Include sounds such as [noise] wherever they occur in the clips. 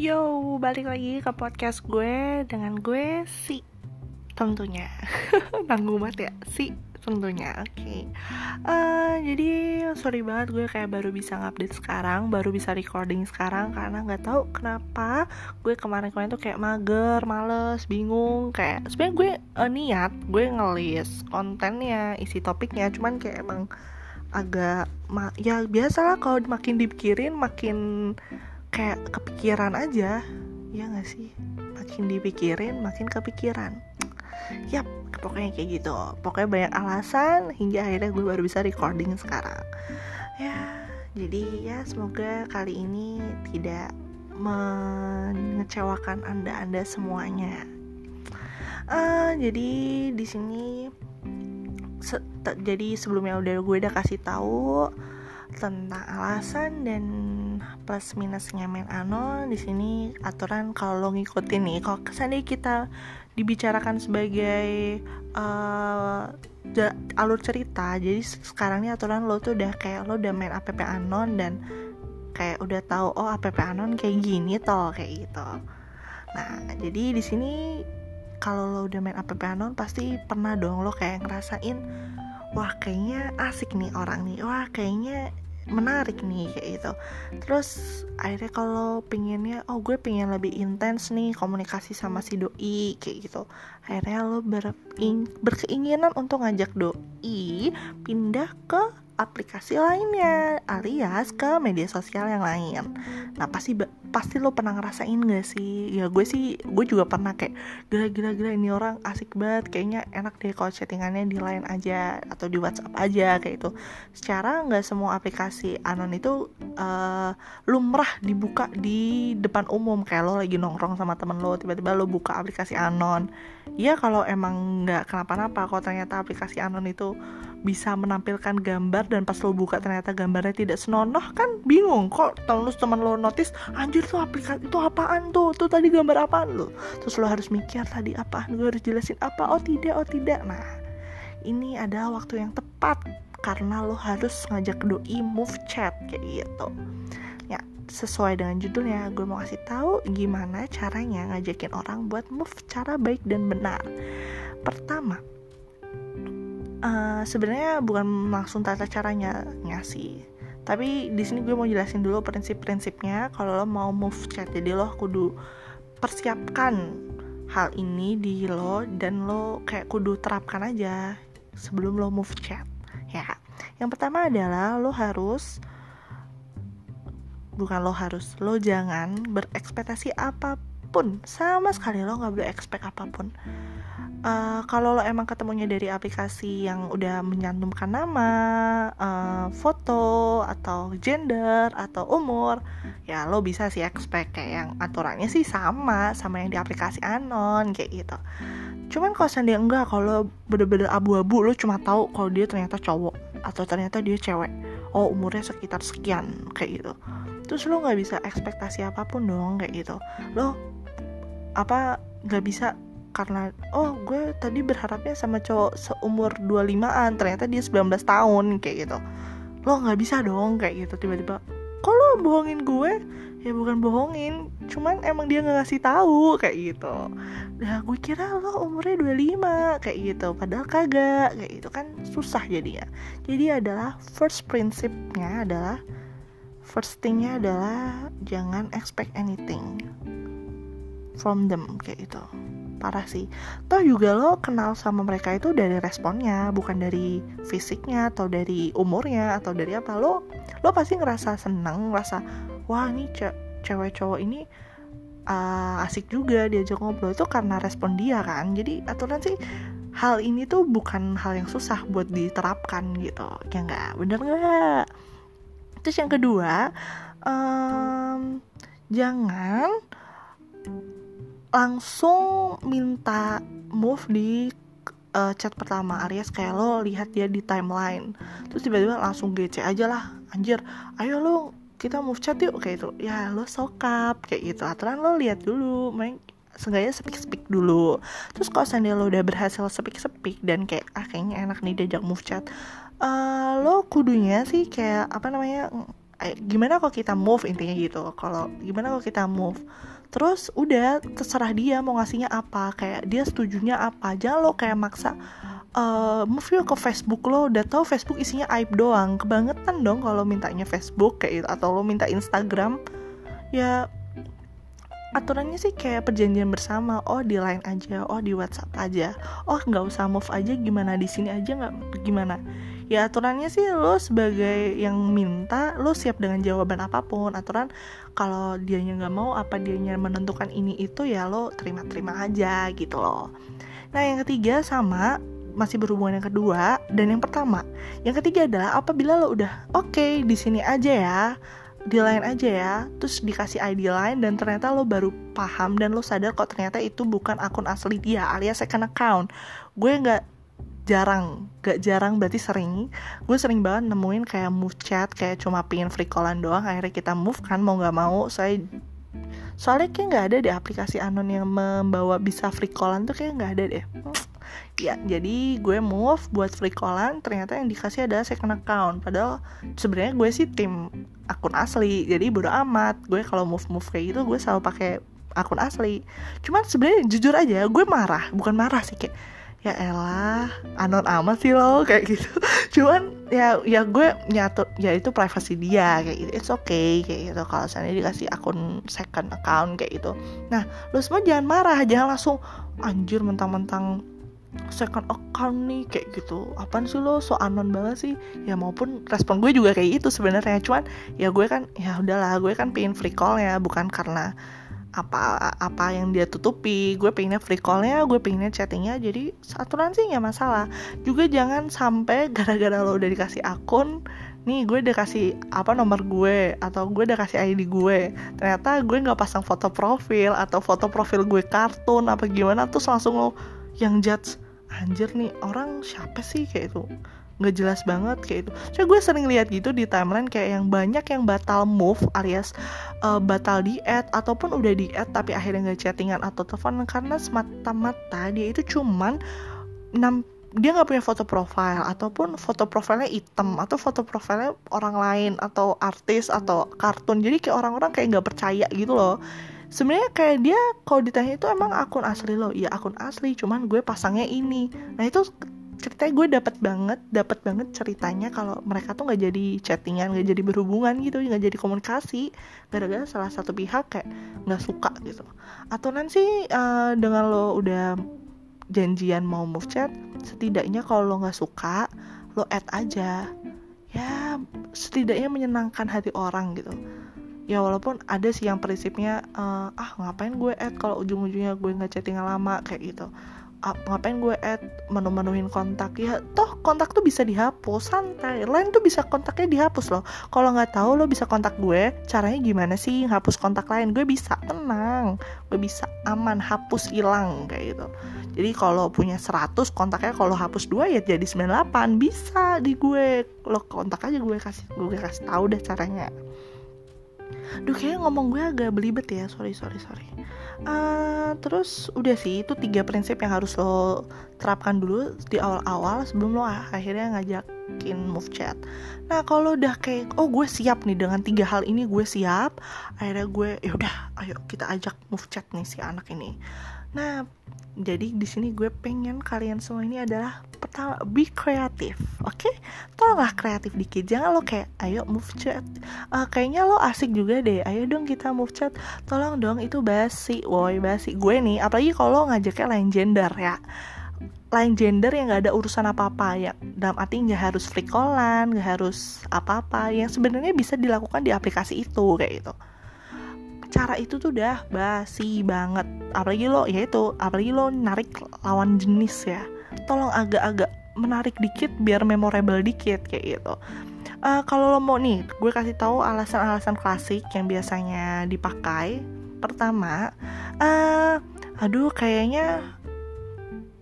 Yo, balik lagi ke podcast gue dengan gue si tentunya [laughs] nanggung banget ya si tentunya oke okay. uh, jadi sorry banget gue kayak baru bisa ngupdate sekarang baru bisa recording sekarang karena nggak tahu kenapa gue kemarin-kemarin tuh kayak mager males bingung kayak sebenarnya gue uh, niat gue ngelis kontennya isi topiknya cuman kayak emang agak ya biasalah kalau makin dipikirin makin kayak kepikiran aja. Ya gak sih? Makin dipikirin makin kepikiran. Yap pokoknya kayak gitu. Pokoknya banyak alasan hingga akhirnya gue baru bisa recording sekarang. Ya jadi ya semoga kali ini tidak mengecewakan anda anda semuanya. Uh, jadi di sini se jadi sebelumnya udah gue udah kasih tahu tentang alasan dan plus minusnya main anon di sini aturan kalau lo ngikutin nih kalau kesannya kita dibicarakan sebagai uh, alur cerita jadi sekarang nih aturan lo tuh udah kayak lo udah main app anon dan kayak udah tahu oh app anon kayak gini toh kayak gitu. Nah jadi di sini kalau lo udah main app anon pasti pernah dong lo kayak ngerasain wah kayaknya asik nih orang nih. Wah kayaknya menarik nih kayak gitu. Terus akhirnya kalau pinginnya oh gue pengen lebih intens nih komunikasi sama si doi kayak gitu. Akhirnya lo berkeinginan untuk ngajak doi pindah ke aplikasi lainnya alias ke media sosial yang lain. Nah pasti pasti lo pernah ngerasain gak sih? Ya gue sih gue juga pernah kayak gila gila ini orang asik banget kayaknya enak deh kalau chattingannya di line aja atau di WhatsApp aja kayak itu secara nggak semua aplikasi anon itu uh, lumrah dibuka di depan umum kayak lo lagi nongkrong sama temen lo tiba-tiba lo buka aplikasi anon. Ya kalau emang nggak kenapa-napa kalau ternyata aplikasi anon itu bisa menampilkan gambar dan pas lo buka ternyata gambarnya tidak senonoh kan bingung. Kok terus teman lo notice anjir tuh aplikasi itu apaan tuh? Tuh tadi gambar apaan lo? Terus lo harus mikir tadi apaan gue harus jelasin apa? Oh tidak oh tidak. Nah ini adalah waktu yang tepat karena lo harus ngajak doi move chat kayak gitu. Ya sesuai dengan judulnya gue mau kasih tahu gimana caranya ngajakin orang buat move cara baik dan benar. Pertama uh, sebenarnya bukan langsung tata caranya ngasih. Tapi di sini gue mau jelasin dulu prinsip-prinsipnya kalau lo mau move chat. Jadi lo kudu persiapkan hal ini di lo dan lo kayak kudu terapkan aja sebelum lo move chat ya. Yang pertama adalah lo harus bukan lo harus lo jangan berekspektasi apa pun. Sama sekali lo nggak boleh expect apa pun uh, kalau lo emang ketemunya dari aplikasi yang udah menyantumkan nama, uh, foto atau gender atau umur, ya lo bisa sih expect kayak yang aturannya sih sama sama yang di aplikasi anon kayak gitu. Cuman kalau sendiri enggak, kalau bener-bener abu-abu lo cuma tahu kalau dia ternyata cowok atau ternyata dia cewek. Oh umurnya sekitar sekian kayak gitu. Terus lo nggak bisa ekspektasi apa pun dong kayak gitu. Lo apa nggak bisa karena oh gue tadi berharapnya sama cowok seumur 25an ternyata dia 19 tahun kayak gitu. Lo nggak bisa dong kayak gitu tiba-tiba kalau bohongin gue? Ya bukan bohongin cuman emang dia nggak ngasih tahu kayak gitu. Nah gue kira lo umurnya 25 kayak gitu padahal kagak kayak gitu kan susah jadinya. Jadi adalah first prinsipnya adalah first thingnya adalah jangan expect anything from them kayak gitu parah sih. Toh juga lo kenal sama mereka itu dari responnya bukan dari fisiknya atau dari umurnya atau dari apa. Lo lo pasti ngerasa seneng ngerasa wah ini ce cewek cowok ini uh, asik juga diajak ngobrol. Itu karena respon dia kan. Jadi aturan sih hal ini tuh bukan hal yang susah buat diterapkan gitu. Ya nggak? Bener nggak? Terus yang kedua um, jangan langsung minta move di uh, chat pertama alias kayak lo lihat dia di timeline. Terus tiba-tiba langsung GC aja lah anjir ayo lo kita move chat yuk kayak itu ya lo sokap kayak gitu. Aturan lo lihat dulu main seenggaknya speak-speak dulu. Terus kalau seandainya lo udah berhasil speak-speak dan kayak ah kayaknya enak nih diajak move chat uh, lo kudunya sih kayak apa namanya gimana kalau kita move intinya gitu. Kalau gimana kalau kita move terus udah terserah dia mau ngasihnya apa kayak dia setujunya apa. Jangan lo kayak maksa uh, move ke Facebook lo. Udah tau Facebook isinya aib doang. Kebangetan dong kalau mintanya Facebook kayak gitu atau lo minta Instagram. Ya aturannya sih kayak perjanjian bersama. Oh di line aja oh di WhatsApp aja. Oh nggak usah move aja gimana? Di sini aja nggak gimana ya aturannya sih lo sebagai yang minta lo siap dengan jawaban apa pun. Aturan kalau dianya nggak mau apa dianya menentukan ini itu ya lo terima-terima aja gitu loh. Nah yang ketiga sama masih berhubungan yang kedua dan yang pertama. Yang ketiga adalah apabila lo udah oke okay, di sini aja ya di lain aja ya terus dikasih ID lain dan ternyata lo baru paham dan lo sadar kok ternyata itu bukan akun asli dia alias second account. Gue nggak jarang gak jarang berarti sering. Gue sering banget nemuin kayak move chat kayak cuma pingin free callan doang akhirnya kita move kan mau nggak mau. Saya soalnya kayak nggak ada di aplikasi anon yang membawa bisa free callan tuh kayak nggak ada deh. [tsk] Ya jadi gue move buat free callan ternyata yang dikasih adalah second account. Padahal sebenarnya gue sih tim akun asli jadi bodo amat. Gue kalau move move kayak gitu gue selalu pakai akun asli. Cuman sebenarnya jujur aja gue marah bukan marah sih kayak ya elah anon amat sih lo kayak gitu. [laughs] Cuman ya ya gue nyatu ya itu privasi dia kayak gitu. It's okay kayak gitu. Kalau saya dikasih akun second account kayak gitu. Nah lo semua jangan marah jangan langsung anjir mentang-mentang second account nih kayak gitu. Apaan sih lo so anon banget sih? Ya maupun respon gue juga kayak itu sebenarnya. Cuman ya gue kan ya udahlah gue kan pingin free call ya bukan karena apa apa yang dia tutupi. Gue pengennya free callnya gue pengennya chattingnya jadi aturan sih nggak masalah. Juga jangan sampai [laughs] gara-gara lo udah dikasih akun nih gue udah kasih apa nomor gue atau gue udah kasih ID gue ternyata gue nggak pasang foto profil atau foto profil gue kartun apa gimana tuh langsung lo yang judge anjir nih orang siapa sih? Kayak itu nggak jelas banget kayak itu. So gue sering lihat gitu di timeline kayak yang banyak yang batal move alias uh, batal di add ataupun udah di add tapi akhirnya nggak chattingan atau telepon karena semata-mata dia itu cuman 6 dia nggak punya foto profile ataupun foto profilnya hitam atau foto profilnya orang lain atau artis atau kartun. Jadi kayak orang-orang kayak nggak percaya gitu loh. Sebenarnya kayak dia kalau ditanya itu emang akun asli lo iya akun asli cuman gue pasangnya ini. Nah itu ceritanya gue dapat banget dapat banget ceritanya kalau mereka tuh nggak jadi chattingan nggak jadi berhubungan gitu nggak jadi komunikasi gara-gara salah satu pihak kayak nggak suka gitu. Atau nanti uh, dengan lo udah janjian mau move chat setidaknya kalau lo nggak suka lo add aja. Ya setidaknya menyenangkan hati orang gitu. Ya walaupun ada sih yang prinsipnya uh, ah ngapain gue add kalau ujung-ujungnya gue nggak chattingan lama kayak gitu ngapain gue add menu-menuhin kontak? Ya toh kontak tuh bisa dihapus santai. Lain tuh bisa kontaknya dihapus loh. Kalau nggak tahu lo bisa kontak gue caranya gimana sih hapus kontak lain? Gue bisa tenang. Gue bisa aman hapus hilang kayak gitu. Jadi kalau punya 100 kontaknya kalau hapus dua ya jadi 98 bisa di gue. Lo kontak aja gue kasih gue kasih tahu deh caranya Duh kayaknya ngomong gue agak belibet ya. Sorry sorry sorry. Uh, Terus udah sih Itu tiga prinsip yang harus lo terapkan dulu Di awal-awal Sebelum lo akhirnya ngajakin move chat. Nah kalau udah kayak Oh gue siap nih Dengan tiga hal ini gue siap Akhirnya gue ya udah Ayo kita ajak move chat nih si anak ini. Nah jadi di sini gue pengen kalian semua ini adalah pertama be kreatif oke? Okay? tolonglah kreatif dikit? Jangan lo kayak ayo move chat. Uh, kayaknya lo asik juga deh. Ayo dong kita move chat. Tolong dong itu basi woi basi gue nih. Apalagi kalau ngajaknya lain gender ya. Lain gender yang gak ada urusan apa-apa ya. Dalam arti nggak harus free callan nggak harus apa-apa. Yang sebenarnya bisa dilakukan di aplikasi itu kayak gitu. Cara itu tuh udah basi banget. Apalagi lo ya itu apalagi lo narik lawan jenis ya tolong agak-agak menarik dikit biar memorable dikit kayak gitu. Uh, kalau lo mau nih gue kasih tahu alasan-alasan klasik yang biasanya dipakai. Pertama uh, aduh kayaknya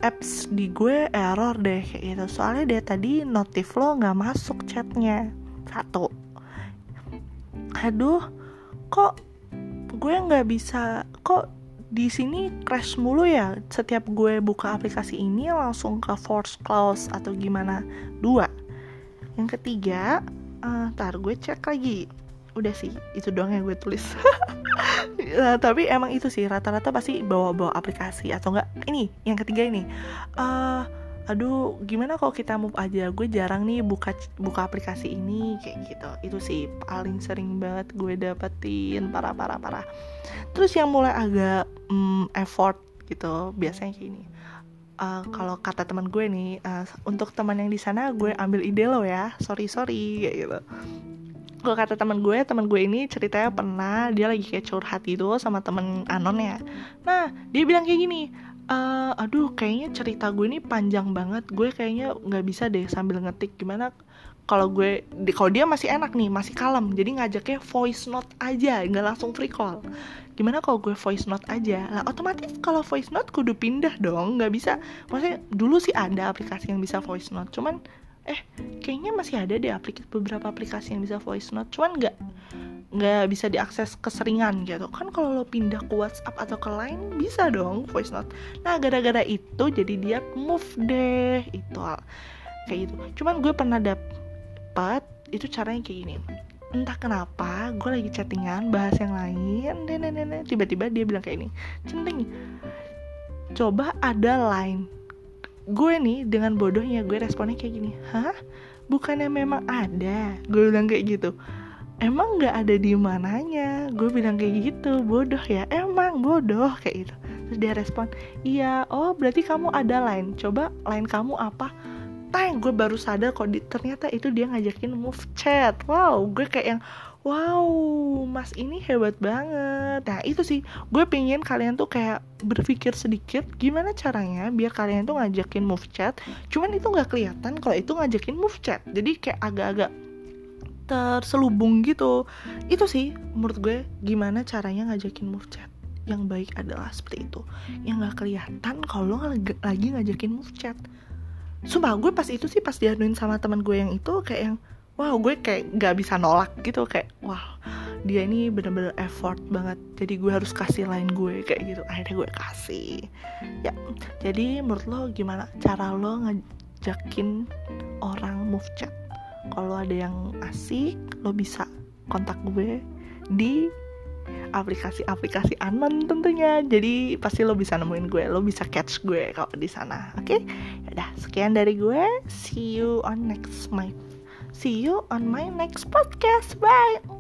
apps di gue error deh kayak gitu. Soalnya dia tadi notif lo nggak masuk chatnya. Satu. Aduh kok gue nggak bisa kok di sini crash mulu ya. Setiap gue buka aplikasi ini langsung ke force close atau gimana? Dua. Yang ketiga uh, tar gue cek lagi. Udah sih itu doang yang gue tulis. Nah, [laughs] tapi emang itu sih rata-rata pasti bawa-bawa aplikasi atau enggak ini yang ketiga ini. Uh, aduh gimana kalau kita move aja? Gue jarang nih buka buka aplikasi ini kayak gitu. Itu sih paling sering banget gue dapetin. Parah parah parah. Terus yang mulai agak um, effort gitu biasanya kayak ini uh, kalau kata teman gue nih uh, untuk teman yang di sana gue ambil ide lo ya. Sorry sorry kayak gitu. Kalau kata teman gue teman gue ini ceritanya pernah dia lagi kayak curhat gitu sama temen anon ya. Nah dia bilang kayak gini uh, aduh kayaknya cerita gue ini panjang banget. Gue kayaknya nggak bisa deh sambil ngetik. Gimana kalau gue kalau dia masih enak nih masih kalem jadi ngajaknya voice note aja nggak langsung free call. Gimana kalau gue voice note aja? Lah otomatis kalau voice note kudu pindah dong nggak bisa. Maksudnya dulu sih ada aplikasi yang bisa voice note cuman eh kayaknya masih ada deh aplikasi beberapa aplikasi yang bisa voice note. Cuman nggak nggak bisa diakses keseringan gitu. Kan kalau lo pindah ke WhatsApp atau ke Line bisa dong voice note. Nah gara-gara itu jadi dia move deh itu kayak gitu. Cuman gue pernah dapet itu caranya kayak gini. Entah kenapa gue lagi chattingan bahas yang lain nenek tiba-tiba dia bilang kayak ini centing coba ada line. Gue nih dengan bodohnya gue responnya kayak gini hah? Bukannya memang ada? Gue bilang kayak gitu emang nggak ada di mananya? Gue bilang kayak gitu bodoh ya. Emang bodoh? kayak gitu. Terus dia respon iya oh berarti kamu ada lain coba lain kamu apa? Tang gue baru sadar kok di, ternyata itu dia ngajakin move chat. Wow gue kayak yang wow mas ini hebat banget. Nah itu sih. Gue pengen kalian tuh kayak berpikir sedikit gimana caranya biar kalian tuh ngajakin move chat. Cuman itu nggak kelihatan kalau itu ngajakin move chat. Jadi kayak agak-agak terselubung gitu. Itu sih menurut gue gimana caranya ngajakin move chat yang baik adalah seperti itu. Yang nggak kelihatan kalau lagi ngajakin move chat. Sumpah gue pas itu sih pas diaduin sama teman gue yang itu kayak yang wow gue kayak nggak bisa nolak gitu. Kayak wah dia ini bener-bener effort banget. Jadi gue harus kasih lain gue kayak gitu. Akhirnya gue kasih. Ya jadi menurut lo gimana cara lo ngajakin orang move chat kalau ada yang asik lo bisa kontak gue di aplikasi-aplikasi anon tentunya. Jadi pasti lo bisa nemuin gue lo bisa catch gue kalau di sana oke? Okay? udah sekian dari gue. See you on next my see you on my next podcast. Bye